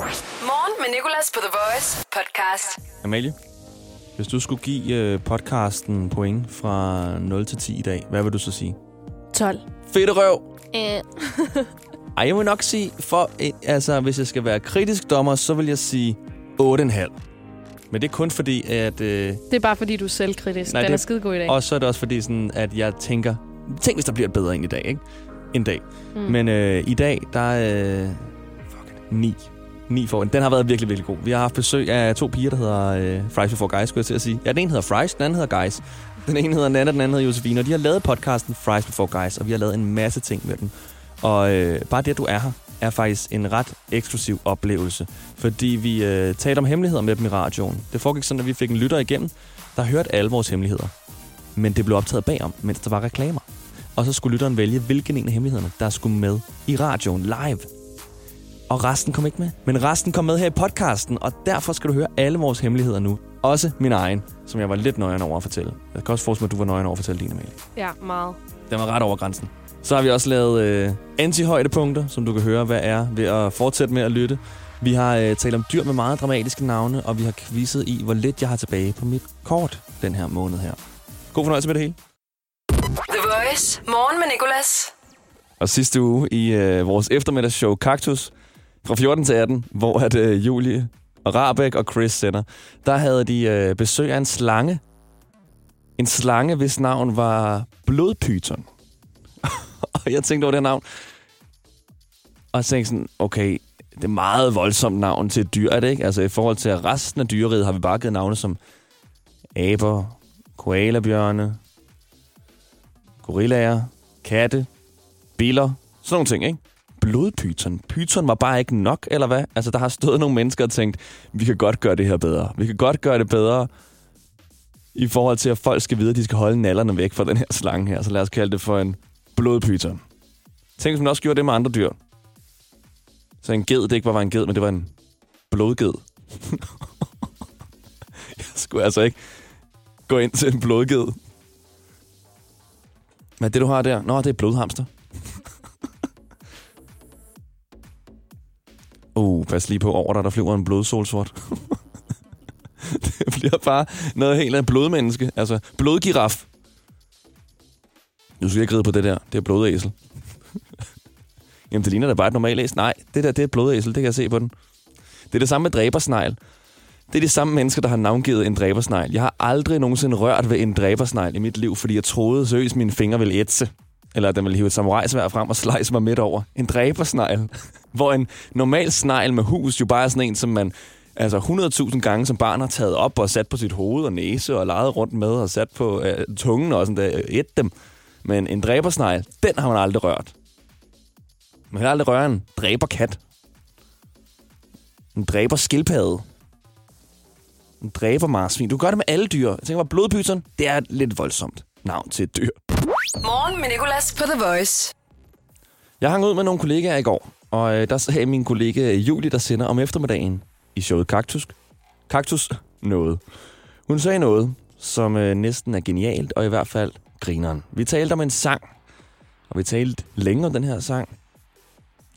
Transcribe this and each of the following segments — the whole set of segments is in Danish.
Morgen med Nicolas på The Voice podcast. Amalie, hvis du skulle give øh, podcasten point fra 0 til 10 i dag, hvad vil du så sige? 12. Fedt røv! Øh. Ej, jeg vil nok sige, for, øh, altså, hvis jeg skal være kritisk dommer, så vil jeg sige 8,5. Men det er kun fordi, at... Øh, Det er bare fordi, du er selvkritisk. Nej, Den det- er skidegod i dag. og så er det også fordi, sådan, at jeg tænker, tænk hvis der bliver et bedre en i dag, ikke? En dag. Mm. Men øh, i dag, der er... Øh, fuck, 9. 9 for den. har været virkelig, virkelig god. Vi har haft besøg af to piger, der hedder øh, Fries Before Guys, skulle jeg til at sige. Ja, den ene hedder Fries, den anden hedder Guys. Den ene hedder Nana, den anden hedder Josefine, og de har lavet podcasten Fries Before Guys, og vi har lavet en masse ting med den. Og øh, bare det, at du er her, er faktisk en ret eksklusiv oplevelse. Fordi vi øh, talte om hemmeligheder med dem i radioen. Det foregik sådan, at vi fik en lytter igennem, der hørte alle vores hemmeligheder. Men det blev optaget bagom, mens der var reklamer. Og så skulle lytteren vælge, hvilken en af hemmelighederne, der skulle med i radioen live. Og resten kom ikke med. Men resten kom med her i podcasten, og derfor skal du høre alle vores hemmeligheder nu. Også min egen, som jeg var lidt nøjeren over at fortælle. Jeg kan også forestille mig, at du var nøjeren over at fortælle din, Amalie. Ja, meget. Den var ret over grænsen. Så har vi også lavet øh, anti-højdepunkter, som du kan høre, hvad er ved at fortsætte med at lytte. Vi har øh, talt om dyr med meget dramatiske navne, og vi har quizzet i, hvor lidt jeg har tilbage på mit kort den her måned her. God fornøjelse med det hele. The Voice. Morgen med Nicolas. Og sidste uge i øh, vores eftermiddagsshow Kaktus fra 14 til 18, hvor at øh, Julie og Rabeck og Chris sender, der havde de øh, besøg af en slange. En slange, hvis navn var Blodpyton. og jeg tænkte over det her navn. Og jeg tænkte sådan, okay, det er meget voldsomt navn til et dyr, er det ikke? Altså i forhold til resten af dyreriget har vi bare givet navne som aber, koalabjørne, gorillaer, katte, biller, sådan nogle ting, ikke? Blodpyton. Pyton var bare ikke nok, eller hvad? Altså, der har stået nogle mennesker og tænkt, vi kan godt gøre det her bedre. Vi kan godt gøre det bedre i forhold til, at folk skal vide, at de skal holde nallerne væk fra den her slange her. Så lad os kalde det for en blodpyton. Tænk, hvis man også gjorde det med andre dyr. Så en ged, det ikke bare var en ged, men det var en blodged. Jeg skulle altså ikke gå ind til en blodged. Hvad er det, du har der? Nå, det er blodhamster. Uh, pas lige på over dig, der flyver en blodsolsort. det bliver bare noget helt af blodmenneske. Altså, blodgiraf. Nu skal jeg ikke ride på det der. Det er blodæsel. Jamen, det ligner da bare et normalt æsel. Nej, det der, det er blodæsel. Det kan jeg se på den. Det er det samme med dræbersnegl. Det er de samme mennesker, der har navngivet en dræbersnegl. Jeg har aldrig nogensinde rørt ved en dræbersnegl i mit liv, fordi jeg troede seriøst, at mine fingre ville ætse. Eller at den ville hive et samurajsvær frem og slice mig midt over. En dræbersnegl. Hvor en normal snegl med hus jo bare er sådan en, som man altså 100.000 gange som barn har taget op og sat på sit hoved og næse og leget rundt med og sat på øh, tungen og sådan der, et dem. Men en dræbersnegl, den har man aldrig rørt. Man kan aldrig røre en dræberkat. En dræber skildpadde. En dræber marsvin. Du gør det med alle dyr. Jeg tænker bare, blodpyton, det er et lidt voldsomt navn til et dyr. Morgen med Nicolas på The Voice. Jeg hang ud med nogle kollegaer i går, og øh, der sagde min kollega øh, Julie, der sender om eftermiddagen i showet Kaktus. Kaktus noget. Hun sagde noget, som øh, næsten er genialt, og i hvert fald grineren. Vi talte om en sang, og vi talte længe om den her sang.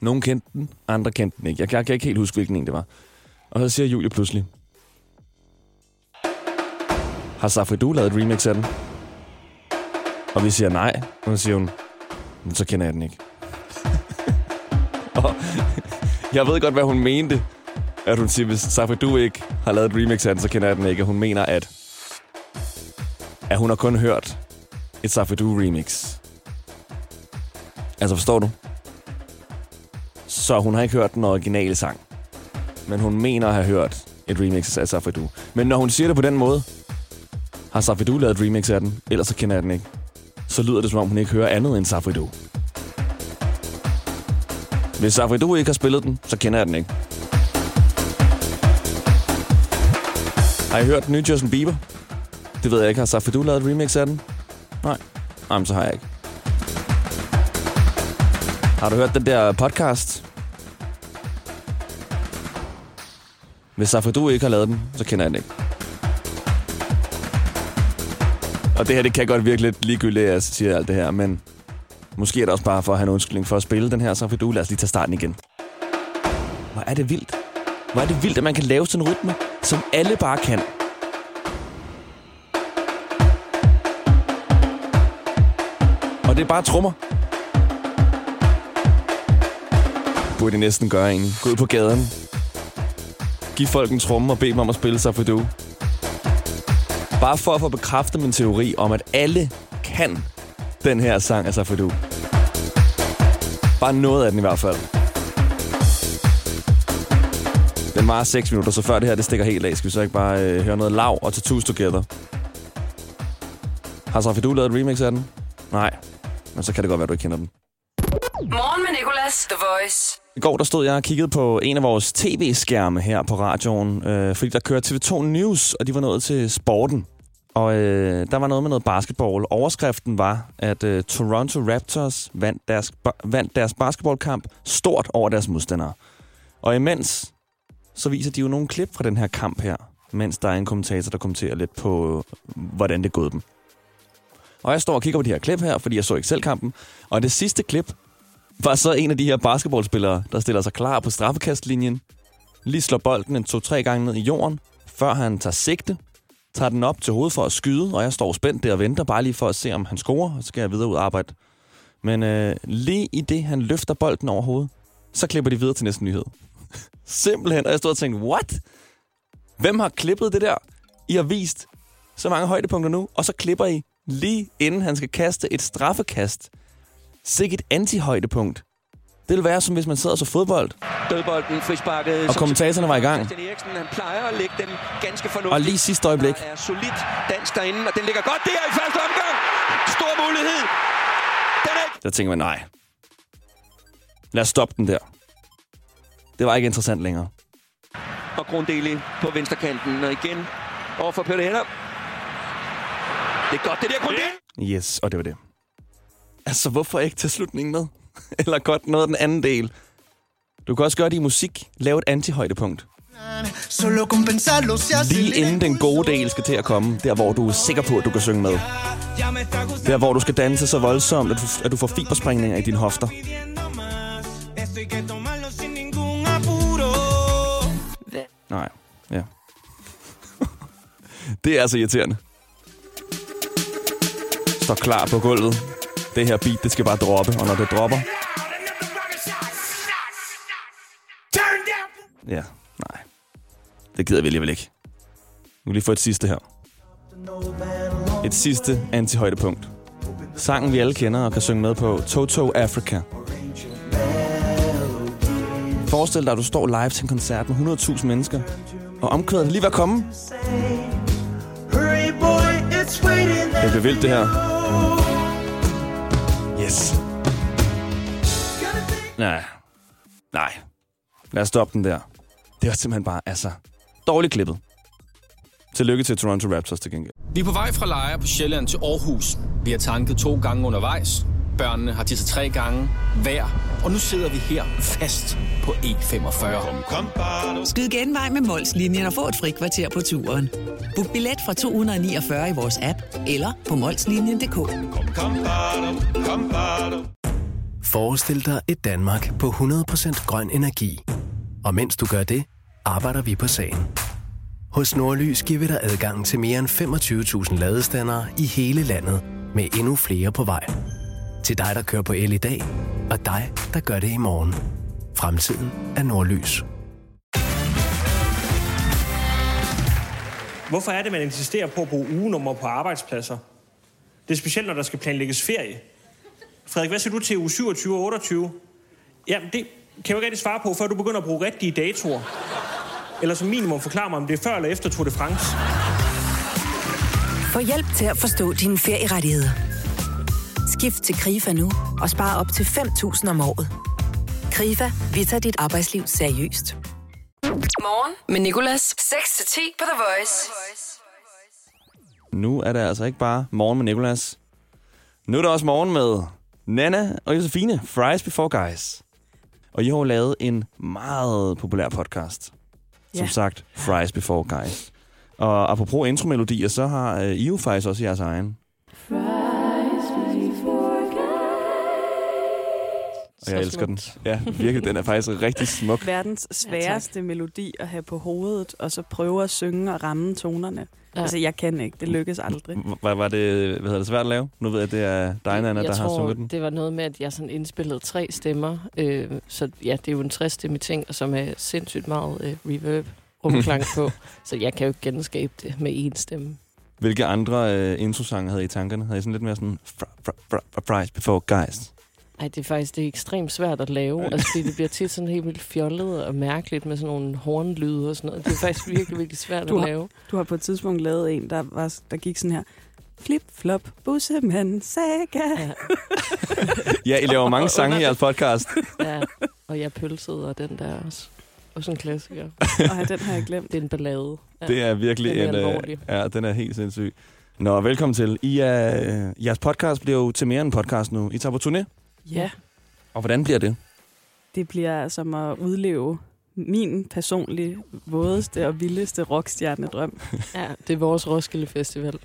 Nogle kendte den, andre kendte den ikke. Jeg kan, jeg kan ikke helt huske, hvilken en det var. Og så siger Julie pludselig, har Safri lavet et remix af den? Og vi siger nej, og så siger hun, "Men så kender jeg den ikke. Og jeg ved godt, hvad hun mente. At hun siger, hvis Safri du ikke har lavet et remix af den, så kender jeg den ikke. Og hun mener, at, at hun har kun hørt et Safri du remix. Altså, forstår du? Så hun har ikke hørt den originale sang. Men hun mener at have hørt et remix af Safri du. Men når hun siger det på den måde, har Safri du lavet et remix af den, ellers så kender jeg den ikke. Så lyder det, som om hun ikke hører andet end Safri du. Hvis Safri du ikke har spillet den, så kender jeg den ikke. Har I hørt den nye Justin Bieber? Det ved jeg ikke. Har Safri du lavet et remix af den? Nej. Jamen, så har jeg ikke. Har du hørt den der podcast? Hvis Safri du ikke har lavet den, så kender jeg den ikke. Og det her, det kan godt virke lidt ligegyldigt, at jeg siger alt det her, men måske er det også bare for at have en undskyldning for at spille den her Safri du. Lad os lige tage starten igen. Hvor er det vildt. Hvor er det vildt, at man kan lave sådan en rytme, som alle bare kan. Og det er bare trommer. Burde det næsten gøre en. Gå ud på gaden. Giv folk en tromme og bed dem om at spille sig for du. Bare for at få bekræftet min teori om, at alle kan den her sang af Safadu. Bare noget af den i hvert fald. Den var 6 minutter, så før det her det stikker helt af, skal vi så ikke bare øh, høre noget lav og Tattoos Together. Har Safadu lavet et remix af den? Nej. Men så kan det godt være, du ikke kender den. Morgen med Nicolas, The Voice. I går der stod jeg og kiggede på en af vores tv-skærme her på radioen, øh, fordi der kører TV2 News, og de var nået til sporten. Og øh, der var noget med noget basketball. Overskriften var, at øh, Toronto Raptors vandt deres, ba- vandt deres basketballkamp stort over deres modstandere. Og imens, så viser de jo nogle klip fra den her kamp her, mens der er en kommentator, der kommenterer lidt på, øh, hvordan det gået dem. Og jeg står og kigger på de her klip her, fordi jeg så ikke selv kampen. Og det sidste klip var så en af de her basketballspillere, der stiller sig klar på straffekastlinjen. Lige slår bolden en to-tre gange ned i jorden, før han tager sigte, tager den op til hovedet for at skyde, og jeg står spændt der og venter bare lige for at se, om han scorer, og så skal jeg videre ud og arbejde. Men øh, lige i det, han løfter bolden over hovedet, så klipper de videre til næste nyhed. Simpelthen, og jeg stod og tænkte, what? Hvem har klippet det der? I har vist så mange højdepunkter nu, og så klipper I lige inden han skal kaste et straffekast. Sikkert et anti-højdepunkt. Det vil være som hvis man sidder og så fodbold, Dødbolden, frisparket. og kommentatorerne var i gang. Christian Eriksen, han plejer at lægge den ganske fornuftigt. Og lige sidste øjeblik, Der er solidt dansk derinde, og den ligger godt der i første omgang. Stor mulighed. Den er der tænker man, nej. Lad os stoppe den der. Det var ikke interessant længere. og Grundeli på venstrekanten. Og igen over for Peter Heller. Det er godt, det der Grundeli. Yes, og det var det. Altså, hvorfor ikke tage slutningen med? Eller godt noget af den anden del. Du kan også gøre det i musik. Lave et anti-højdepunkt. Lige inden den gode del skal til at komme. Der, hvor du er sikker på, at du kan synge med. Der, hvor du skal danse så voldsomt, at du, at du får fiberspringninger i dine hofter. Nej, ja. det er altså irriterende. Står klar på gulvet. Det her beat, det skal bare droppe, og når det dropper, ja, nej. Det gider vi alligevel ikke. Nu lige få et sidste her. Et sidste anti-højdepunkt. Sangen, vi alle kender og kan synge med på, Toto Africa. Forestil dig, at du står live til en koncert med 100.000 mennesker, og omkvædet er lige ved at komme. Det bliver vildt, det her. Yes. Nej. Nej. Lad os stoppe den der. Det var simpelthen bare, altså, dårligt klippet. Tillykke til Toronto Raptors til gengæld. Vi er på vej fra Lejre på Sjælland til Aarhus. Vi har tanket to gange undervejs. Børnene har tisset tre gange hver. Og nu sidder vi her fast på E45. Skyd genvej med Molslinjen og få et fri kvarter på turen. Book billet fra 249 i vores app eller på molslinjen.dk. Forestil dig et Danmark på 100% grøn energi. Og mens du gør det, arbejder vi på sagen. Hos Nordlys giver vi dig adgang til mere end 25.000 ladestandere i hele landet, med endnu flere på vej. Til dig, der kører på el i dag, og dig, der gør det i morgen. Fremtiden er Nordlys. Hvorfor er det, man insisterer på at bruge ugenummer på arbejdspladser? Det er specielt, når der skal planlægges ferie. Frederik, hvad siger du til uge 27 og 28? Jamen, det kan jeg jo ikke rigtig svare på, før du begynder at bruge rigtige datoer. Eller som minimum forklare mig, om det er før eller efter Tour de France. Få hjælp til at forstå dine ferierettigheder. Skift til KRIFA nu og spare op til 5.000 om året. KRIFA, vi tager dit arbejdsliv seriøst. Morgen med Nicolas. 6-10 på The Voice. Nu er det altså ikke bare morgen med Nicolas. Nu er det også morgen med Nana og Josefine, Fries Before Guys. Og I har jo lavet en meget populær podcast. Som Ja. sagt, Fries Before Guys. Og apropos intromelodier, så har øh, I jo faktisk også jeres egen. Og jeg elsker den. Ja, virkelig. Den er faktisk rigtig smuk. Verdens sværeste ja, melodi at have på hovedet, og så prøve at synge og ramme tonerne. Ja. Altså, jeg kan ikke. Det lykkes aldrig. Var, var det, hvad hedder det svært at lave? Nu ved jeg, at det er dig, Nana, der tror, har sunget den. det var noget med, at jeg sådan indspillede tre stemmer. Øh, så ja, det er jo en træstemme ting, og som er sindssygt meget øh, reverb rumklang på. så jeg kan jo ikke genskabe det med én stemme. Hvilke andre øh, introsange havde I i tankerne? Havde I sådan lidt mere sådan... Fries before guys? Ej, det er faktisk det er ekstremt svært at lave. Altså, det bliver tit sådan helt vildt fjollet og mærkeligt med sådan nogle hornlyde og sådan noget. Det er faktisk virkelig, virkelig svært du at har, lave. Du har på et tidspunkt lavet en, der, var, der gik sådan her. Flip, flop, bussemand, saga. Ja. ja, I laver mange sange i jeres podcast. ja, og jeg pølsede, og den der også. Også en klassiker. og den har jeg glemt. Det er en ballade. Ja. Det er virkelig den er en... alvorlig. Øh, ja, den er helt sindssyg. Nå, velkommen til. I er, øh, jeres podcast bliver jo til mere end podcast nu. I tager på turné. Ja. Og hvordan bliver det? Det bliver som at udleve min personlige, vådeste og vildeste rockstjernedrøm. ja, det er vores Roskilde Festival.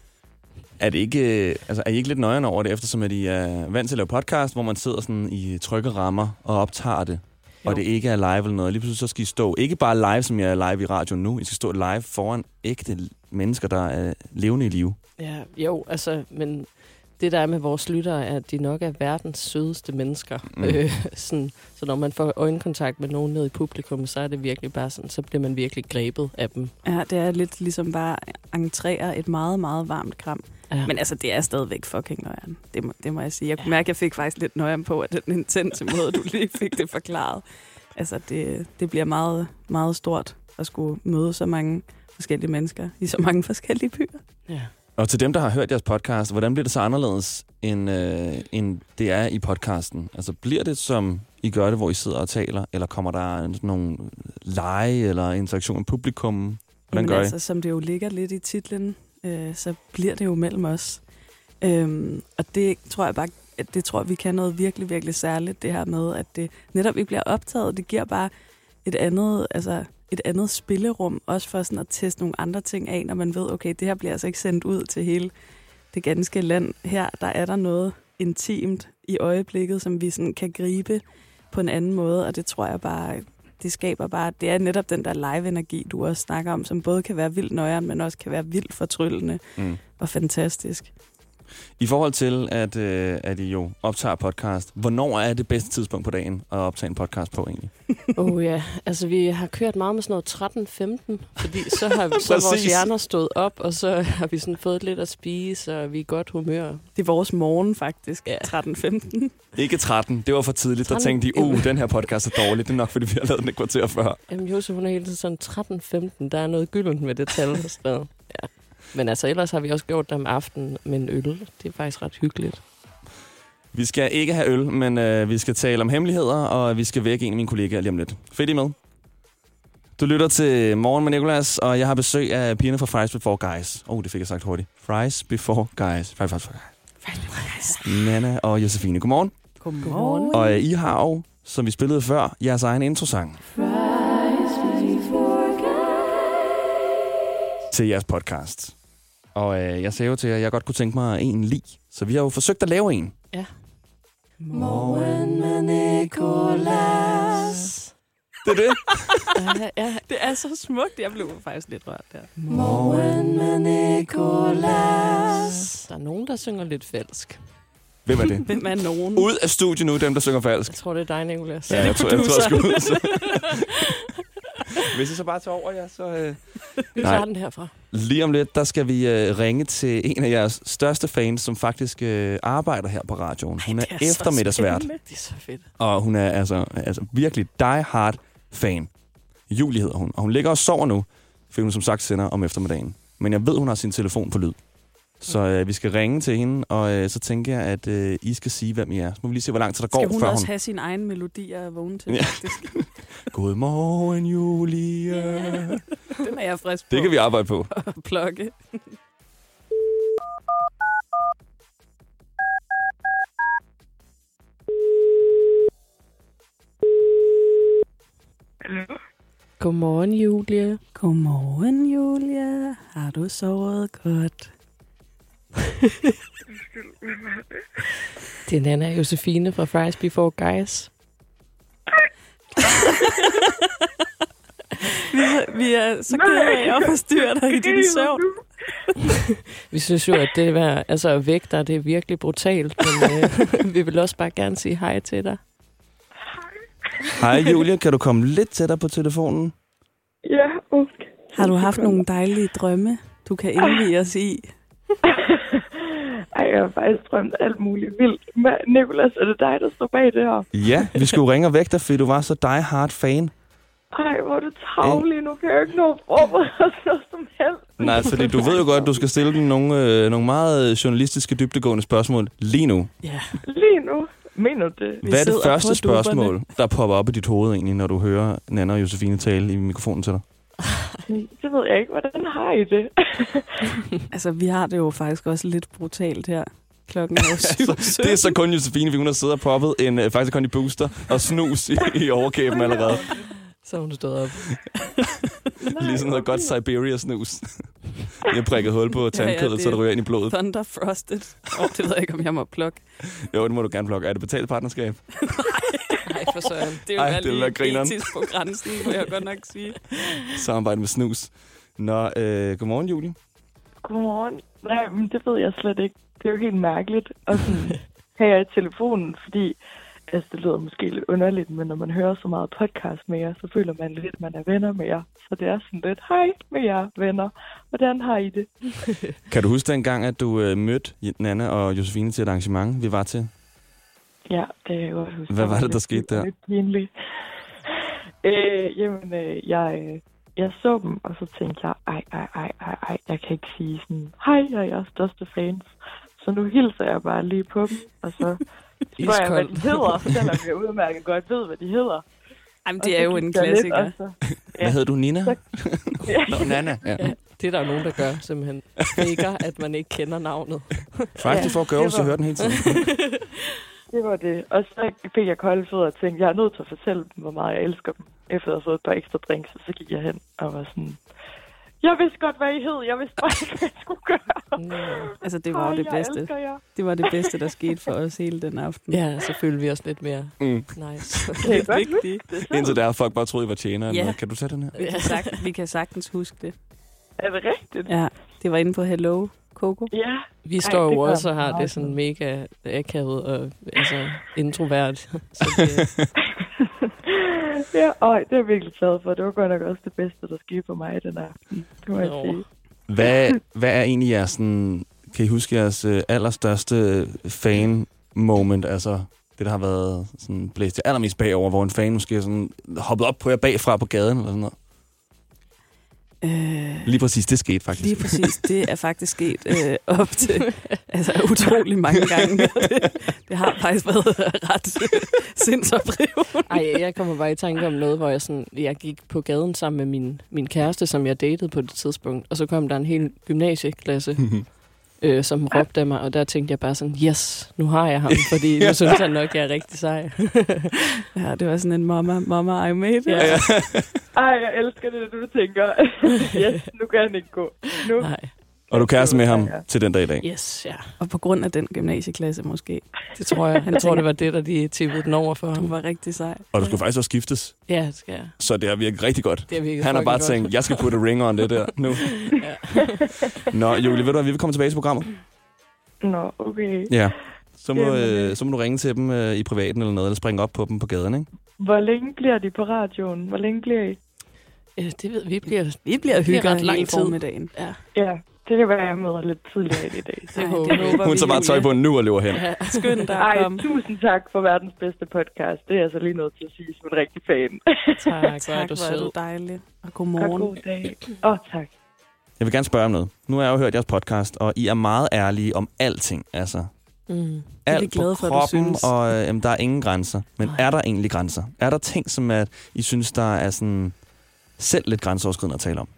Er, det ikke, øh, altså, er I ikke lidt nøjere over det, eftersom at I er vant til at lave podcast, hvor man sidder sådan i trygge rammer og optager det, jo. og det ikke er live eller noget. Lige pludselig så skal I stå, ikke bare live, som jeg er live i radioen nu, I skal stå live foran ægte mennesker, der er levende i live. Ja, jo, altså, men det der er med vores lyttere, er, at de nok er verdens sødeste mennesker. Mm. Øh, sådan, så når man får øjenkontakt med nogen nede i publikum, så er det virkelig bare sådan, så bliver man virkelig grebet af dem. Ja, det er lidt ligesom bare entrere et meget, meget varmt kram. Ja. Men altså, det er stadigvæk fucking nøjeren. Det må, det må jeg sige. Jeg kunne ja. mærke, at jeg fik faktisk lidt nøjeren på, at den intense måde, du lige fik det forklaret. Altså, det, det bliver meget, meget stort at skulle møde så mange forskellige mennesker i så mange forskellige byer. Ja. Og til dem, der har hørt jeres podcast, hvordan bliver det så anderledes, end, øh, end det er i podcasten? Altså, bliver det, som I gør det, hvor I sidder og taler, eller kommer der nogle lege eller interaktion med publikum? Hvordan Jamen gør altså, I? som det jo ligger lidt i titlen, øh, så bliver det jo mellem os. Øhm, og det tror jeg bare, at det tror vi kan noget virkelig, virkelig særligt, det her med, at det netop ikke bliver optaget. Det giver bare et andet, altså et andet spillerum, også for sådan at teste nogle andre ting af, når man ved, okay, det her bliver altså ikke sendt ud til hele det ganske land. Her, der er der noget intimt i øjeblikket, som vi sådan kan gribe på en anden måde, og det tror jeg bare, det skaber bare, det er netop den der live-energi, du også snakker om, som både kan være vildt nøjeren, men også kan være vildt fortryllende mm. og fantastisk. I forhold til, at, øh, at I jo optager podcast, hvornår er det bedste tidspunkt på dagen at optage en podcast på egentlig? oh ja, altså vi har kørt meget med sådan noget 13-15, fordi så har så vores hjerner stået op, og så har vi sådan fået lidt at spise, og vi er godt humør. Det er vores morgen faktisk, ja. 13-15. Ikke 13, det var for tidligt. 13, der tænkte de, uh, den her podcast er dårlig. Det er nok, fordi vi har lavet den et kvarter før. Jamen Josef, hun er hele tiden sådan 13-15. Der er noget gyldent med det tal. Så. Ja. Men altså, ellers har vi også gjort det om aftenen med en øl. Det er faktisk ret hyggeligt. Vi skal ikke have øl, men øh, vi skal tale om hemmeligheder, og vi skal vække en af mine kollegaer lige om lidt. Fedt I med? Du lytter til Morgen med Nicolas, og jeg har besøg af pigerne fra Fries Before Guys. Åh, oh, det fik jeg sagt hurtigt. Fries Before Guys. Fries Before Guys. Nana og Josefine. Godmorgen. Godmorgen. Og øh, I har jo, som vi spillede før, jeres egen introsang. Til jeres podcast. Og øh, jeg sagde jo til jer, at jeg godt kunne tænke mig en lig. Så vi har jo forsøgt at lave en. Ja. Morgen med Nicolas. Det er det. ja, ja, det er så smukt. Jeg blev faktisk lidt rørt der. Morgen med Nicolas. Der er nogen, der synger lidt falsk. Hvem er det? Hvem er nogen? Ud af studiet nu, dem der synger falsk. Jeg tror, det er dig, Nicolas. Ja, jeg tror, jeg, tror, jeg ud. Hvis I så bare tager over jer, så... Øh... Vi tager den herfra. Lige om lidt, der skal vi øh, ringe til en af jeres største fans, som faktisk øh, arbejder her på radioen. Hun er, er eftermiddagsvært. Det er så fedt. Og hun er altså, altså virkelig die-hard fan. Julie hedder hun, og hun ligger og sover nu, fordi hun som sagt sender om eftermiddagen. Men jeg ved, hun har sin telefon på lyd. Så øh, vi skal ringe til hende, og øh, så tænker jeg, at øh, I skal sige, hvem I er. Så må vi lige se, hvor lang tid der skal går, hun før hun... også have sin egen melodi at vågne til, Ja. faktisk? Godmorgen, Julia. Den er jeg frisk på. Det kan vi arbejde på. plukke. Godmorgen, Julie. Godmorgen, Julia. Har du sovet godt? Det er Nana Josefine fra Fries Before Guys. vi, er- vi er så kede af at forstyrre dig i din søvn. Vi synes jo, at det er, altså at vække dig, det er virkelig brutalt, men øh, vi vil også bare gerne sige hej til dig. Hej Julia, kan du komme lidt tættere på telefonen? Ja, okay. Har du haft nogle dejlige drømme, du kan indvige os i? Ej, jeg har faktisk drømt alt muligt vildt. Men Nicolas, er det dig, der står bag det her? Ja, vi skulle ringe og vække dig, fordi du var så die hard fan. Ej, hvor er du travlig. Nu kan jeg ikke nå at forberede noget som helst. Nej, fordi du ved jo godt, at du skal stille dem nogle, øh, nogle meget journalistiske, dybdegående spørgsmål lige nu. Ja. Lige nu. Mener du det? Hvad er det første spørgsmål, der popper op i dit hoved egentlig, når du hører Nana og Josefine tale i mikrofonen til dig? Det ved jeg ikke. Hvordan har I det? Altså, vi har det jo faktisk også lidt brutalt her. Klokken er syv. altså, det er så kun Josefine, fordi hun har siddet og poppet en øh, faktisk kun i booster og snus i, i overkæben allerede. Så er hun stået op. Lige sådan noget godt Siberia snus. Jeg har prikket hul på tandkødet, det så det er ryger ind i blodet. Thunder Frosted. Oh, det ved jeg ikke, om jeg må plukke. Jo, det må du gerne plukke. Er det betalt partnerskab? Nej, for søren. Det er jo lige grineren. etisk på grænsen, må jeg godt nok sige. Samarbejde med snus. Nå, øh, godmorgen, Julie. Godmorgen. Nej, men det ved jeg slet ikke. Det er jo helt mærkeligt at sådan, have jer i telefonen, fordi altså, det lyder måske lidt underligt, men når man hører så meget podcast med jer, så føler man lidt, at man er venner med jer. Så det er sådan lidt, hej med jer venner. Hvordan har I det? Kan du huske dengang, at du øh, mødte Nana og Josefine til et arrangement, vi var til? Ja, det kan jeg godt huske. Hvad var det, der lidt- skete der? Lidt pinligt. Øh, jamen, øh, jeg, øh, jeg så dem, og så tænkte jeg, ej, ej, ej, ej, ej, jeg kan ikke sige sådan, hej, jeg er jeres største fans. Så nu hilser jeg bare lige på dem, og så spørger jeg, hvad de hedder, selvom jeg udmærket godt ved, hvad de hedder. Jamen, det er jo en lidt, klassiker. og så- Hvad hed du, Nina? Så- Nå, Nana. Ja. Ja, det er der jo nogen, der gør, simpelthen. Faker, at man ikke kender navnet. Faktisk, for at gøre, så hører den hele tiden. Det var det. Og så fik jeg kolde fødder og tænkte, jeg er nødt til at fortælle dem, hvor meget jeg elsker dem. Efter at have fået et par ekstra drinks, så gik jeg hen og var sådan, jeg vidste godt, hvad I hed. Jeg vidste bare ikke, hvad jeg skulle gøre. Altså, det var jo Ej, det bedste. Det var det bedste, der skete for os hele den aften. Ja, så følte vi os lidt mere Mm. nice. Kan I godt Vigtigt. det? Indtil der folk bare troede, I var tjener. Ja. noget. Kan du tage den her? Vi kan, sagt, vi kan sagtens huske det. Er det rigtigt? Ja, det var inde på Hello Coco. Ja. Vi Ej, står det jo også og har meget det sådan mega akavet og altså, introvert. Så det, ja, øj, det er jeg virkelig glad for. Det var godt nok også det bedste, der skete for mig den aften. Det må jeg sige. Hvad, hvad er egentlig jeres, sådan, kan I huske jeres øh, allerstørste fan-moment? Altså det, der har været sådan, blæst jer allermest bagover, hvor en fan måske er sådan, hoppet op på jer bagfra på gaden eller sådan noget. Øh, Lige præcis, det skete faktisk. lige præcis. Det er faktisk sket øh, op til altså, utrolig mange gange. Det, det har faktisk været ret sindsoprivende. ej, jeg kommer bare i tanke om noget, hvor jeg, sådan, jeg gik på gaden sammen med min, min kæreste, som jeg datede på det tidspunkt. Og så kom der en hel gymnasieklasse, øh, som råbte af mig. Og der tænkte jeg bare sådan, yes, nu har jeg ham. Fordi nu synes han nok, jeg er rigtig sej. Ja, det var sådan en mama, mama, I made it. Ja. Ej, jeg elsker det, du tænker. yes, nu kan han ikke gå. Nu. Nej. Og du kæreste med ham til den dag i dag. Yes, ja. Og på grund af den gymnasieklasse måske. Det tror jeg. Jeg tror, det var det, der de tippede den over for Du ham. var rigtig sej. Og du skulle faktisk også skiftes, Ja, det skal jeg. så det har virket rigtig godt. Det har virket Han har bare godt. tænkt, jeg skal putte ring on det der nu. Nå, Julie, ved du hvad, vi vil komme tilbage til programmet. Nå, okay. Ja. Så må, Jamen, øh, så må du ringe til dem øh, i privaten eller noget, eller springe op på dem på gaden, ikke? Hvor længe bliver de på radioen? Hvor længe bliver I? Ja, det ved vi. bliver, Vi bliver er hygget ret lang tid. formiddagen. Ja, Ja, det kan være, at jeg møder lidt tidligere i dag. det Ej, det håber Hun tager bare tøj på nu og løber hen. Ja. Skynd dig Ej, tusind tak for verdens bedste podcast. Det er jeg så lige nødt til at sige som en rigtig fan. Tak, hvor er Tak, du hvor er du sød. dejlig. Og Og godmorgen. god dag. Åh, oh, tak. Jeg vil gerne spørge om noget. Nu har jeg jo hørt jeres podcast, og I er meget ærlige om alting. Altså, Mm. alt vi glade på for, at du kroppen, synes. og øh, jamen, der er ingen grænser. Men er der egentlig grænser? Er der ting, som at I synes, der er sådan selv lidt grænseoverskridende at tale om?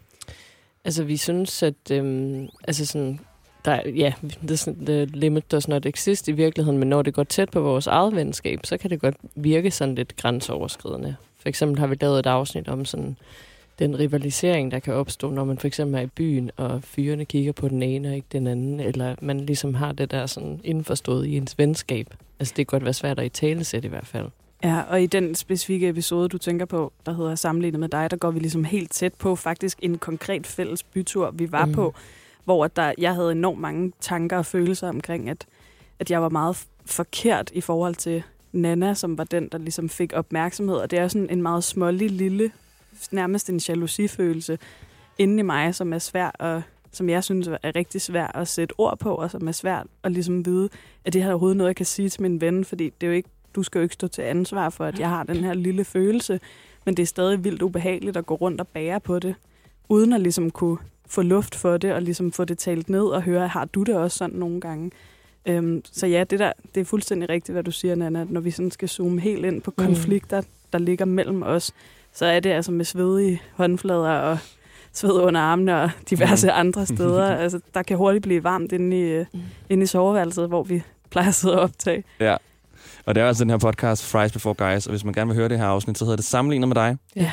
Altså, vi synes, at... Øhm, altså sådan, der, ja, the, the limit does not exist i virkeligheden, men når det går tæt på vores eget venskab, så kan det godt virke sådan lidt grænseoverskridende. For eksempel har vi lavet et afsnit om sådan den rivalisering, der kan opstå, når man for eksempel er i byen, og fyrene kigger på den ene og ikke den anden, eller man ligesom har det der sådan indforstået i ens venskab. Altså, det kan godt være svært at i talesæt i hvert fald. Ja, og i den specifikke episode, du tænker på, der hedder Sammenlignet med dig, der går vi ligesom helt tæt på faktisk en konkret fælles bytur, vi var Mm. på, hvor der, jeg havde enormt mange tanker og følelser omkring, at, at jeg var meget forkert i forhold til Nana, som var den, der ligesom fik opmærksomhed. Og det er sådan en meget smålig, lille, nærmest en jalousifølelse inde i mig, som er svær og som jeg synes er rigtig svær at sætte ord på, og som er svært at ligesom vide, at det her er overhovedet noget, jeg kan sige til min ven, fordi det er jo ikke, du skal jo ikke stå til ansvar for, at jeg har den her lille følelse, men det er stadig vildt ubehageligt at gå rundt og bære på det, uden at ligesom kunne få luft for det, og ligesom få det talt ned og høre, har du det også sådan nogle gange? Øhm, så ja, det, der, det er fuldstændig rigtigt, hvad du siger, Nana, at når vi sådan skal zoome helt ind på Mm. konflikter, der ligger mellem os, så er det altså med svedige håndflader og sved under armene og diverse Mm. andre steder. altså, der kan hurtigt blive varmt inde i, øh, inde i soveværelset, hvor vi plejer at sidde og optage. Ja. Og det er altså den her podcast, Fries Before Guys, og hvis man gerne vil høre det her afsnit, så hedder det Sammenlignet med dig. Ja.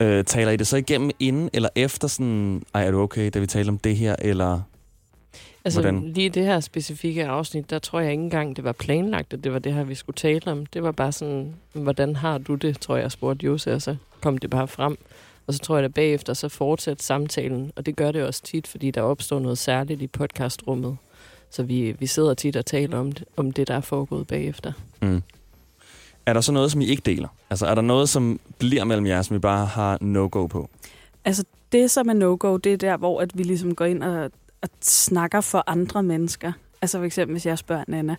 Øh, taler I det så igennem inden eller efter sådan, ej, er du okay, da vi taler om det her, eller Altså hvordan? lige det her specifikke afsnit, der tror jeg ikke engang, det var planlagt, at det var det her, vi skulle tale om. Det var bare sådan, hvordan har du det, tror jeg, spurgte Jose, og så kom det bare frem. Og så tror jeg, at bagefter så fortsætter samtalen, og det gør det også tit, fordi der opstår noget særligt i podcastrummet. Så vi, vi sidder tit og taler om det, om det, der er foregået bagefter. Mm. Er der så noget, som I ikke deler? Altså, er der noget, som bliver mellem jer, som I bare har no-go på? Altså, det som er no-go, det er der, hvor at vi ligesom går ind og, og snakker for andre mennesker. Altså for eksempel, hvis jeg spørger Nana,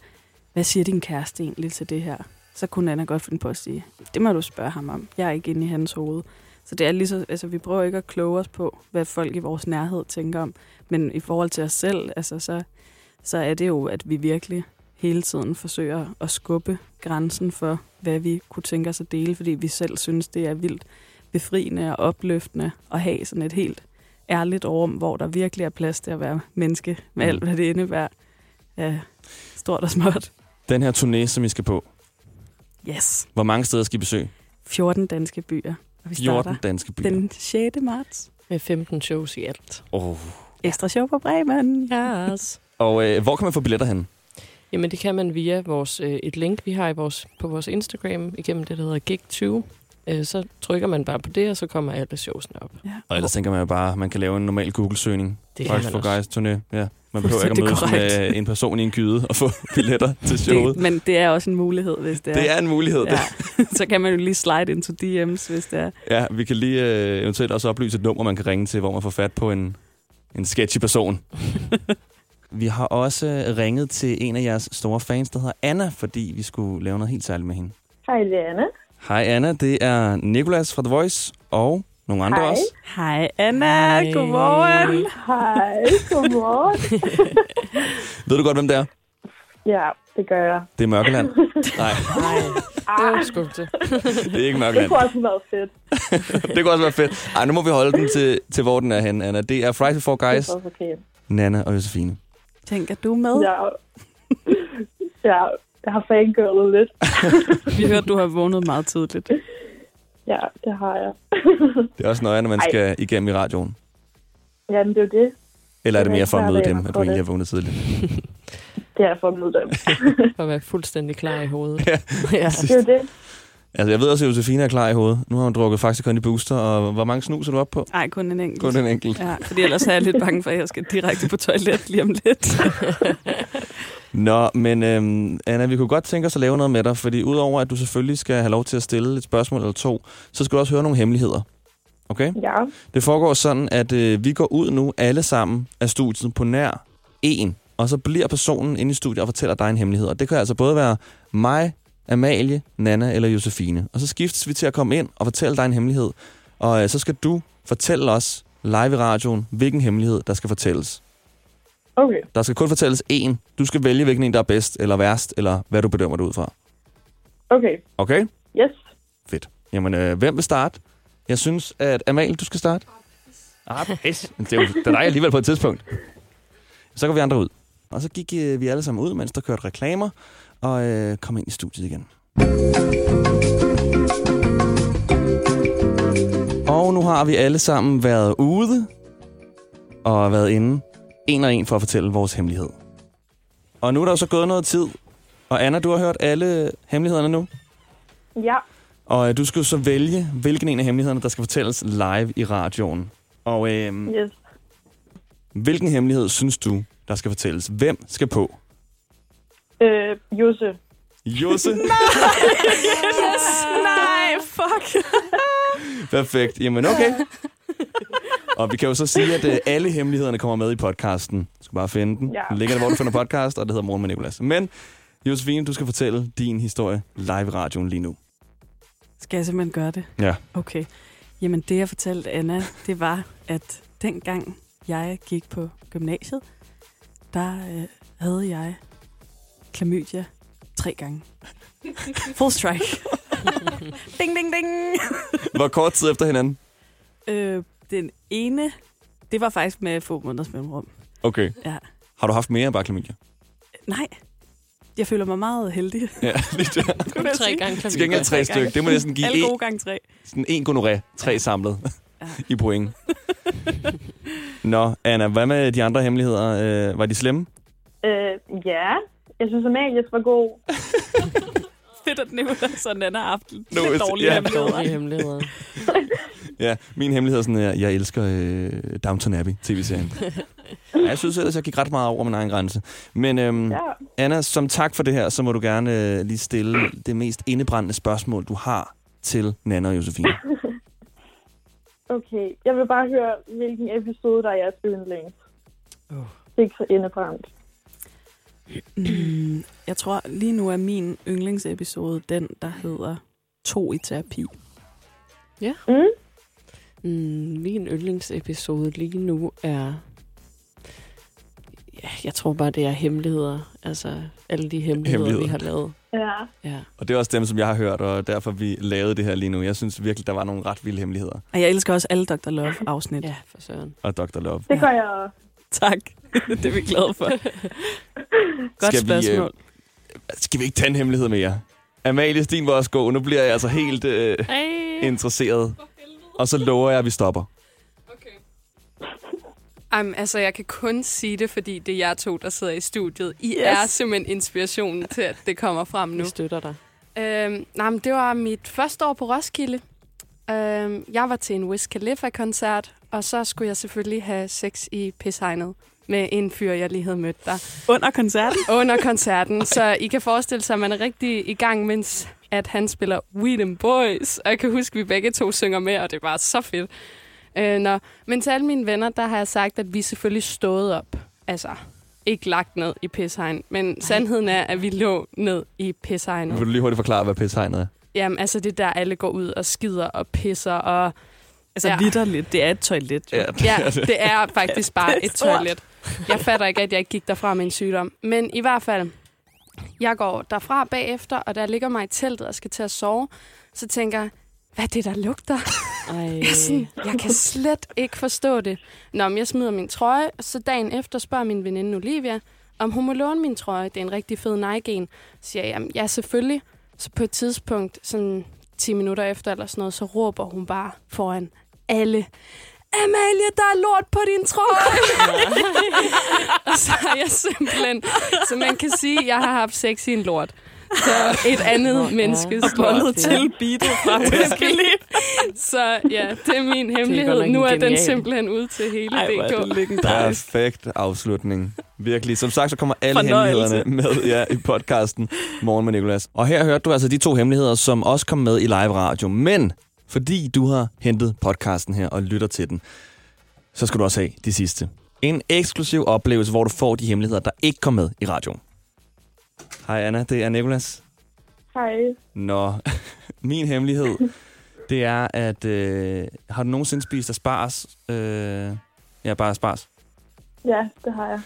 hvad siger din kæreste egentlig til det her? Så kunne Nana godt finde på at sige, det må du spørge ham om. Jeg er ikke inde i hans hoved. Så det er lige så, altså vi prøver ikke at kloge os på, hvad folk i vores nærhed tænker om. Men i forhold til os selv, altså så, så er det jo, at vi virkelig hele tiden forsøger at skubbe grænsen for, hvad vi kunne tænke os at dele, fordi vi selv synes, det er vildt befriende og opløftende at have sådan et helt ærligt rum, hvor der virkelig er plads til at være menneske med Mm. alt, hvad det indebærer. Ja, stort og småt. Den her turné, som I skal på, Yes. hvor mange steder skal I besøge? 14 danske byer. Og vi 14 starter danske byer. den 6. marts. Med 15 shows i alt. Oh. Ekstra show på Bremen. Yes. Og øh, hvor kan man få billetter hen? Jamen, det kan man via vores, øh, et link, vi har i vores, på vores Instagram, igennem det, der hedder Gig20. Øh, så trykker man bare på det, og så kommer alle showsene op. Ja. Og ellers tænker man jo bare, at man kan lave en normal Google-søgning. Det kan Faktisk man for. Guys turné. Ja. Man behøver ikke at mødes med en person i en gyde og få billetter til showet. Det, men det er også en mulighed, hvis det er. Det er en mulighed. Ja. så kan man jo lige slide into DM's, hvis det er. Ja, vi kan lige øh, eventuelt også oplyse et nummer, man kan ringe til, hvor man får fat på en, en sketchy person. vi har også ringet til en af jeres store fans, der hedder Anna, fordi vi skulle lave noget helt særligt med hende. Hej, det er Anna. Hej Anna, det er Nikolas fra The Voice og nogle andre Hej. også. Hej Anna, godmorgen. Hej, godmorgen. Ved du godt, hvem det er? ja, det gør jeg. Det er Mørkeland. Nej, Nej, det er sgu til. det er ikke Det Mørkeland. kunne også været fedt. det kunne også være fedt. Ej, nu må vi holde den til, til hvor den er henne, Anna. Det er Friday Before Guys, Det er også okay. Nana og Josefine. Tænker du med? Ja, ja, jeg har fangirlet lidt. Vi hørte, du har vågnet meget tidligt. Ja, det har jeg. Det er også noget, når man Ej. skal igennem i radioen. Ja, men det er jo det. Eller er det er mere for at møde dem, at du egentlig har vågnet tidligt? Det er for at møde dem. For at være fuldstændig klar i hovedet. Ja. ja. Det er jo det. Altså, jeg ved også, at Josefine er klar i hovedet. Nu har hun drukket faktisk kun i booster, og hvor mange snus er du op på? Nej, kun en enkelt. Kun en enkelt. Ja, fordi ellers er jeg lidt bange for, at jeg skal direkte på toilet lige om lidt. Nå, men øhm, Anna, vi kunne godt tænke os at lave noget med dig, fordi udover at du selvfølgelig skal have lov til at stille et spørgsmål eller to, så skal du også høre nogle hemmeligheder. Okay? Ja, Det foregår sådan, at øh, vi går ud nu alle sammen af studiet på nær en, og så bliver personen inde i studiet og fortæller dig en hemmelighed. Og det kan altså både være mig, Amalie, Nana eller Josefine. Og så skiftes vi til at komme ind og fortælle dig en hemmelighed. Og øh, så skal du fortælle os live i radioen, hvilken hemmelighed, der skal fortælles. okay. Der skal kun fortælles én. Du skal vælge, hvilken en, der er bedst eller værst, eller hvad du bedømmer det ud fra. Okay, Okay? yes. Fedt. Jamen, øh, hvem vil starte? Jeg synes, at Amalie, du skal starte. Ah, pis. Det er jo det er dig alligevel på et tidspunkt. Så går vi andre ud. Og så gik øh, vi alle sammen ud, mens der kørte reklamer, og øh, kom ind i studiet igen. Og nu har vi alle sammen været ude og været inde en og en for at fortælle vores hemmelighed. Og nu er der jo så gået noget tid. Og Anna, du har hørt alle hemmelighederne nu? Ja. Og øh, du skal jo så vælge, hvilken en af hemmelighederne, der skal fortælles live i radioen. Og øh, Yes. hvilken hemmelighed synes du, der skal fortælles? Hvem skal på? Øh, Jose. Josse? yes, nej, fuck. Perfekt. Jamen okay. Og vi kan jo så sige, at øh, alle hemmelighederne kommer med i podcasten. Du skal bare finde den. Ja. Den ligger der, hvor du finder podcast, og det hedder Morgen med Nicolas. Men Josefine, du skal fortælle din historie live i radioen lige nu. Skal jeg simpelthen gøre det? Ja. Okay. Jamen, det jeg fortalte Anna, det var, at dengang jeg gik på gymnasiet, der øh, havde jeg klamydia tre gange. Full strike. ding, ding, ding. Hvor kort tid efter hinanden? øh, den ene, det var faktisk med få måneders mellemrum. Okay. Ja. Har du haft mere end bare klamydia? Nej, jeg føler mig meget heldig. Ja, lige der. Jeg Tre gange Til gengæld tre stykker. Det må næsten give Alle en, gode gange tre. sådan en gonoré. Tre samlet i point. Nå, Anna, hvad med de andre hemmeligheder? Øh, var de slemme? Øh, ja. Jeg synes, Amalies var god. Fedt, at Nicolas og Nana har haft lidt dårlige ja. hemmeligheder. Dårlige hemmeligheder. Ja, min hemmelighed er sådan, at jeg elsker øh, Downton Abbey, tv-serien. Ja, jeg synes ellers, jeg gik ret meget over min egen grænse. Men øhm, Ja. Anna, som tak for det her, så må du gerne øh, lige stille det mest indebrændende spørgsmål, du har til Nana og Josefine. Okay. Jeg vil bare høre, hvilken episode, der er jeres yndlings. Oh. Det er ikke så indebrændt. Mm, jeg tror, lige nu er min yndlingsepisode den, der hedder To i terapi. Ja. Mm? Mm, min yndlingsepisode lige nu er... Ja, jeg tror bare, det er hemmeligheder. Altså, alle de hemmeligheder, Hemmeligheder. vi har lavet. Ja. Ja. Og det er også dem, som jeg har hørt, og derfor vi lavede det her lige nu. Jeg synes virkelig, der var nogle ret vilde hemmeligheder. Og jeg elsker også alle Dr. Love-afsnit. Ja, for søren. Og Dr. Love. Det gør jeg også. Tak. det er vi glade for. Godt Skal vi, øh, spørgsmål. Skal vi ikke tage en hemmelighed mere? Amalie Sten var også god. Nu bliver jeg altså helt øh, Ej. interesseret. Og så lover jeg, at vi stopper. Um, altså, jeg kan kun sige det, fordi det er jer to, der sidder i studiet. I Yes. yes. er simpelthen inspirationen til, at det kommer frem nu. Vi støtter dig. Øhm, nej, men det var mit første år på Roskilde. Øhm, jeg var til en Wiz Khalifa-koncert, og så skulle jeg selvfølgelig have sex i pishegnet med en fyr, jeg lige havde mødt der. Under koncerten? Under koncerten. Så I kan forestille sig, at man er rigtig i gang, mens at han spiller We Them Boys. Og jeg kan huske, at vi begge to synger med, og det var så fedt. Øh, nå. Men til alle mine venner, der har jeg sagt, at vi selvfølgelig stået op. Altså, ikke lagt ned i pishegn. Men sandheden er, at vi lå ned i pishegnet. Vil du lige hurtigt forklare, hvad pishegnet er? Jamen, altså det er der, alle går ud og skider og pisser og... Altså ja. vidderligt, det er et toilet. Jo. Ja, Ja, det er faktisk bare Det et toilet. Jeg fatter ikke, at jeg ikke gik derfra med en sygdom. Men i hvert fald, jeg går derfra bagefter, og der ligger mig i teltet og skal til at sove. Så tænker jeg, hvad er det, der lugter? Ej. Jeg, er sådan, jeg kan slet ikke forstå det. Nå, men jeg smider min trøje, så dagen efter spørger min veninde Olivia, om hun må låne min trøje. Det er en rigtig fed Nike-en. Så siger jeg, jamen, ja, selvfølgelig. Så på et tidspunkt, sådan 10 minutter efter eller sådan noget, så råber hun bare foran alle. Amalie, der er lort på din trøje. og så er jeg simpelthen, så man kan sige, at jeg har haft sex i en lort. Så et andet ja. menneskes Og bundet lort. til beatet fra Whiskey Så ja, det er min hemmelighed. nok Nu er en den genial. simpelthen ud til hele Ej, er DK. Perfekt afslutning. Virkelig. Som sagt, så kommer alle Fornøjelse. hemmelighederne med ja, i podcasten Morgen med Nicolas. Og her hørte du altså de to hemmeligheder, som også kom med i live radio. Men fordi du har hentet podcasten her og lytter til den, så skal du også have de sidste. En eksklusiv oplevelse, hvor du får de hemmeligheder, der ikke kom med i radioen. Hej Anna, det er Nicolas. Hej. Nå, min hemmelighed, det er, at øh, har du nogensinde spist asparges? Øh, ja, bare asparges. Ja, det har jeg.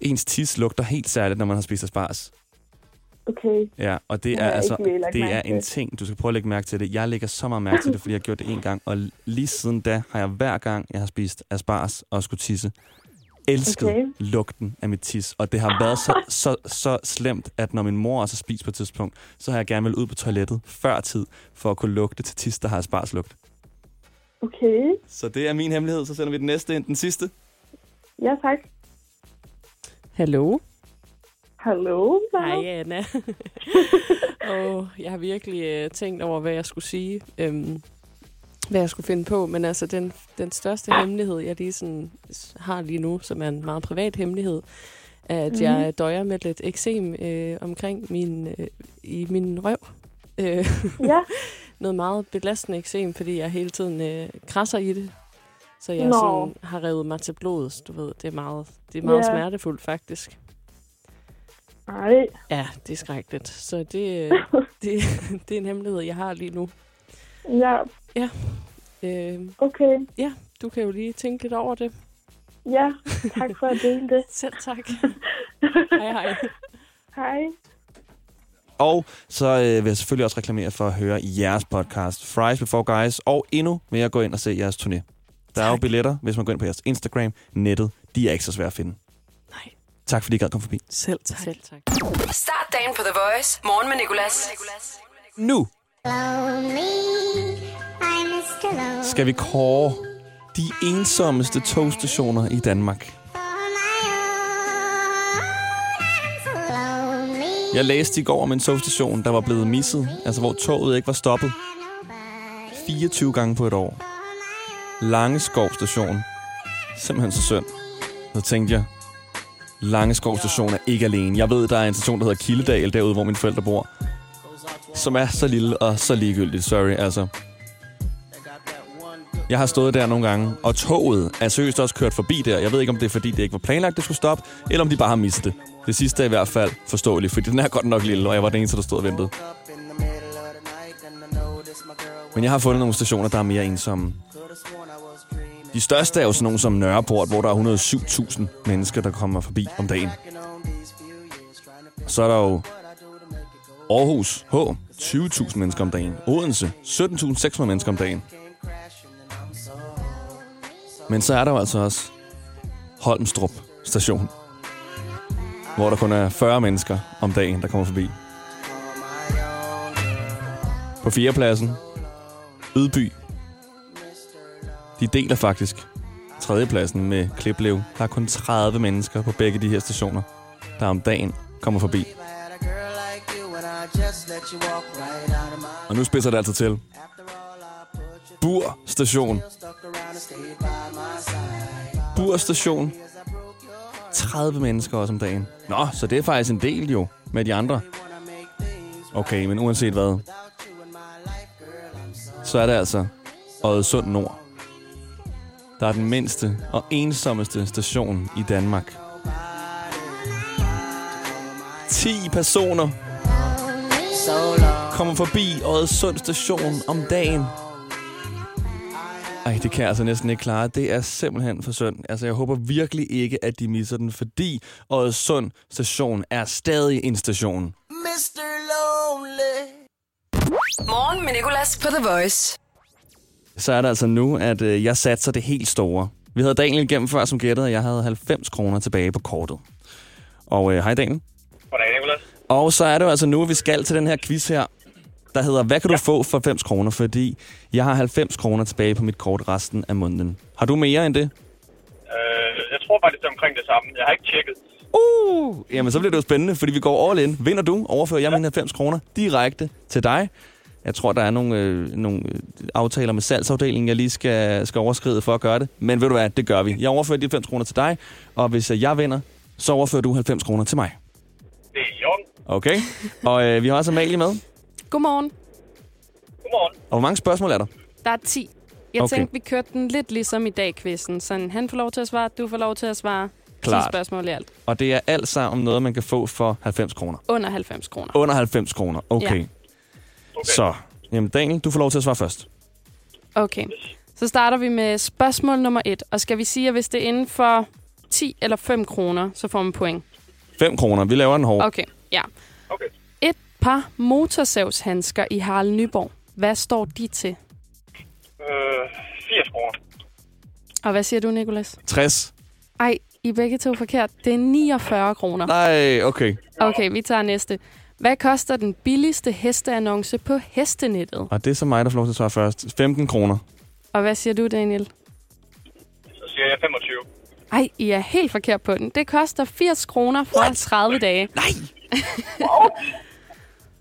Ens tis lugter helt særligt, når man har spist asparges. Okay. Ja, og det er jeg altså det er en ting, du skal prøve at lægge mærke til det. Jeg lægger så meget mærke til det, fordi jeg har gjort det en gang, og lige siden da har jeg hver gang, jeg har spist asparges og skulle tisse, elsket Okay. okay. lugten af mit tis. Og det har været så, så, så slemt, at når min mor også har spist på et tidspunkt, så har jeg gerne vil ud på toilettet før tid, for at kunne lugte til tis, der har aspargeslugt. Okay. Så det er min hemmelighed. Så sender vi den næste ind, den sidste. Ja, tak. Hallo? Hallo, Hej, Anna. oh, jeg har virkelig uh, tænkt over, hvad jeg skulle sige. Um, hvad jeg skulle finde på. Men altså, den, den største hemmelighed, jeg lige sådan har lige nu, som er en meget privat hemmelighed, er, at mm. jeg døjer med lidt eksem øh, omkring min, øh, i min røv. Øh, Ja. noget meget belastende eksem, fordi jeg hele tiden øh, krasser i det. Så jeg Nå. sådan, har revet mig til blodet, du ved. Det er meget, det er meget Ja. smertefuldt, faktisk. Ej. Ja, det er skrækkeligt. Så det, det, det er en hemmelighed, jeg har lige nu. Ja. Ja. Øh, okay. Ja, du kan jo lige tænke lidt over det. Ja, tak for at dele det. Selv tak. hej, hej. Hej. Og så øh, vil jeg selvfølgelig også reklamere for at høre jeres podcast, Fries Before Guys, og endnu mere gå ind og se jeres turné. Der er jo billetter, hvis man går ind på jeres Instagram, nettet. De er ikke så svære at finde. Nej. Tak fordi I gad komme forbi. Selv tak. Selv tak. Start dagen på The Voice. Morgen med Nicolas. Nu skal vi kåre de ensommeste togstationer i Danmark. Jeg læste i går om en togstation, der var blevet misset, altså hvor toget ikke var stoppet. 24 gange på et år. Langeskov station. Simpelthen så synd. Så tænkte jeg, Langeskov station er ikke alene. Jeg ved, der er en station, der hedder Kildedal, derude, hvor mine forældre bor. Som er så lille og så ligegyldigt. Sorry, altså. Jeg har stået der nogle gange, og toget er seriøst også kørt forbi der. Jeg ved ikke, om det er, fordi det ikke var planlagt, det skulle stoppe, eller om de bare har mistet det. Det sidste er i hvert fald forståeligt, fordi den er godt nok lille, og jeg var den eneste, der stod og ventede. Men jeg har fundet nogle stationer, der er mere ensomme. De største er jo sådan nogle som Nørreport, hvor der er 107.000 mennesker, der kommer forbi om dagen. Så er der jo Aarhus H, 20.000 mennesker om dagen. Odense, 17.600 mennesker om dagen. Men så er der jo altså også Holmstrup station, hvor der kun er 40 mennesker om dagen, der kommer forbi. På fjerdepladsen, Ydby. De deler faktisk tredjepladsen med Kliplev. Der er kun 30 mennesker på begge de her stationer, der om dagen kommer forbi. Og nu spidser det altså til. Bur station. Bur station. 30 mennesker også om dagen. Nå, så det er faktisk en del jo med de andre. Okay, men uanset hvad, så er det altså Oddesund Nord. Der er den mindste og ensommeste station i Danmark. 10 personer kommer forbi Oddesund station om dagen. Ej, det kan jeg altså næsten ikke klare. Det er simpelthen for synd. Altså, jeg håber virkelig ikke, at de misser den, fordi Oddesund station er stadig en station. Morgen med Nicolas på The Voice. Så er det altså nu, at øh, jeg satser det helt store. Vi havde Daniel igennem før, som gættede, og jeg havde 90 kroner tilbage på kortet. Og øh, hej Daniel. Goddag, Nicolas. Og så er det jo altså nu, at vi skal til den her quiz her, der hedder, hvad kan du få for 90 kroner? Fordi jeg har 90 kroner tilbage på mit kort resten af måneden. Har du mere end det? Øh, jeg tror faktisk, det er omkring det samme. Jeg har ikke tjekket. Uh, jamen så bliver det jo spændende, fordi vi går all in. Vinder du, overfører jeg mine 90 kroner direkte til dig. Jeg tror, der er nogle, øh, nogle øh, aftaler med salgsafdelingen, jeg lige skal, skal overskride for at gøre det. Men ved du hvad, det gør vi. Jeg overfører de 90 kroner til dig, og hvis øh, jeg vinder, så overfører du 90 kroner til mig. Det er orden. Okay? Og øh, vi har også Amalie med. Godmorgen. Godmorgen. Og hvor mange spørgsmål er der? Der er 10. Jeg Okay. tænkte, vi kørte den lidt ligesom i dag, quizzen. Sådan, han får lov til at svare, du får lov til at svare. 10 Klart. spørgsmål i alt. Og det er alt sammen noget, man kan få for 90 kroner. Under 90 kroner. Under 90 kroner. Okay. Ja. Okay. Så, jamen Daniel, du får lov til at svare først. Okay. Så starter vi med spørgsmål nummer 1. Og skal vi sige, at hvis det er inden for 10 eller 5 kroner, så får man point? 5 kroner. Vi laver den hård. Okay, ja. Okay. Et par motorsavshandsker i Harald Nyborg. Hvad står de til? Øh, 80 kroner. Og hvad siger du, Nikolas? 60. Ej, I er begge to forkert. Det er 49 kroner. Nej, okay. Okay, vi tager næste. Hvad koster den billigste hesteannonce på hestenettet? Og det er så mig, der får lov til at svare først. 15 kroner. Og hvad siger du, Daniel? Så siger jeg 25. Ej, I er helt forkert på den. Det koster 80 kroner for What? 30 dage. Nej!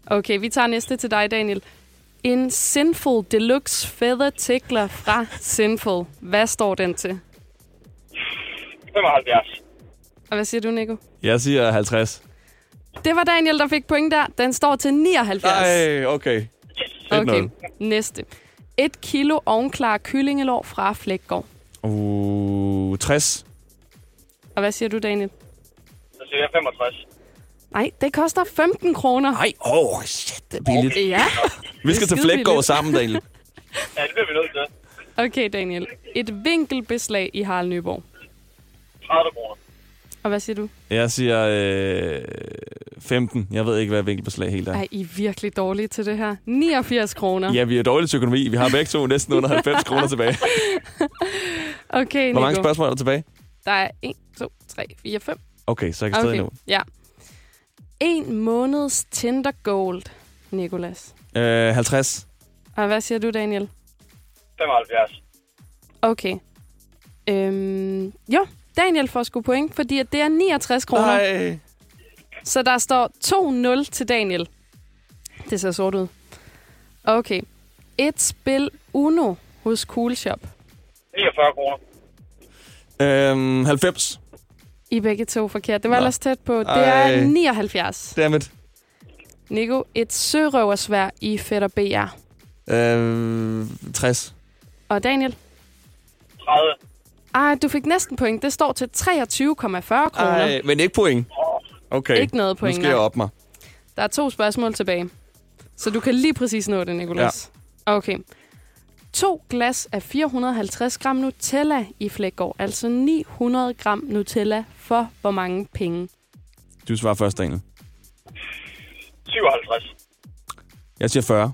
okay, vi tager næste til dig, Daniel. En Sinful Deluxe Feather Tickler fra Sinful. Hvad står den til? 75. Og hvad siger du, Nico? Jeg siger 50. Det var Daniel, der fik point der. Den står til 79. Nej, okay. 1-0. Okay, næste. Et kilo ovenklar kyllingelår fra Flækgaard. Uh, 60. Og hvad siger du, Daniel? Så siger jeg 65. Nej, det koster 15 kroner. Nej, åh, oh, shit, det er billigt. Ja. Vi skal til Flækgaard sammen, Daniel. Ja, det bliver vi nødt til. Okay, Daniel. Et vinkelbeslag i Harald Nyborg. 30 kroner. Og hvad siger du? Jeg siger øh, 15. Jeg ved ikke, hvad vinkelbeslag helt er. Ej, I er virkelig dårlige til det her. 89 kroner. Ja, vi er dårlige til økonomi. Vi har begge to næsten under 90 kroner tilbage. Okay, Nico. Hvor mange spørgsmål er der tilbage? Der er 1, 2, 3, 4, 5. Okay, så jeg kan stadig nå. Ja. En måneds Tinder Gold, Nikolas. Øh, 50. Og hvad siger du, Daniel? 75. Okay. Øhm, jo, Daniel får sgu point, fordi at det er 69 kroner. Nej. Så der står 2-0 til Daniel. Det ser sort ud. Okay. Et spil Uno hos Cool Shop. 49 kroner. Øhm, 90. I begge to forkert. Det var Nå. ellers tæt på. Det Ej. er 79. Dammit. Nico, et sørøversvær i Fætter BR. Øh, 60. Og Daniel? 30. Ej, du fik næsten point. Det står til 23,40 kroner. Ej, men ikke point. Okay. Ikke noget point, Nu skal jeg nej. op mig. Der er to spørgsmål tilbage. Så du kan lige præcis nå det, Nicolas. Ja. Okay. To glas af 450 gram Nutella i Flækgaard. Altså 900 gram Nutella for hvor mange penge? Du svarer først, Daniel. 57. Jeg siger 40.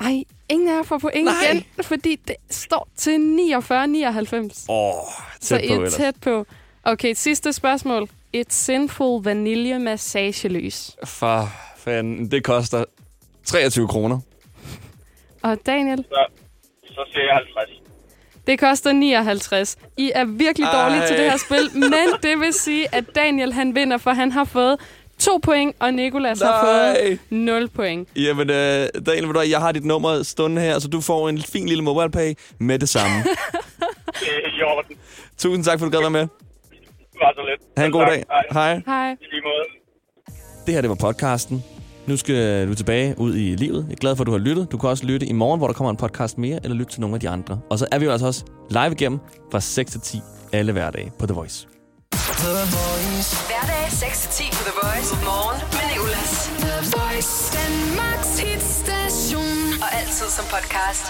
Ej, ingen af jer får point Nej. igen, fordi det står til 49,99. Åh, oh, Så tæt I på er ellers. tæt på. Okay, sidste spørgsmål. Et sinful vanilje massagelys. For fanden, det koster 23 kroner. Og Daniel, Så, så siger jeg 50. det koster 59. I er virkelig dårlige Ej. til det her spil, men det vil sige, at Daniel han vinder, for han har fået to point, og Nikolas har fået 0 point. Jamen, øh, Daniel, ved du, jeg har dit nummer stående her, så du får en fin lille mobile pay med det samme. Det er i orden. Tusind tak, for du gad være med. Det var så lidt. Ha' en god dag. Hej. Hej. I lige måde. Det her, det var podcasten. Nu skal du tilbage ud i livet. Jeg er glad for, at du har lyttet. Du kan også lytte i morgen, hvor der kommer en podcast mere, eller lytte til nogle af de andre. Og så er vi jo altså også live igennem fra 6 til 10 alle hverdage på The Voice. Hverdag 6-10 på The Voice. Morgen med Nicolas. The Voice. Danmarks hitstation. Og altid som podcast.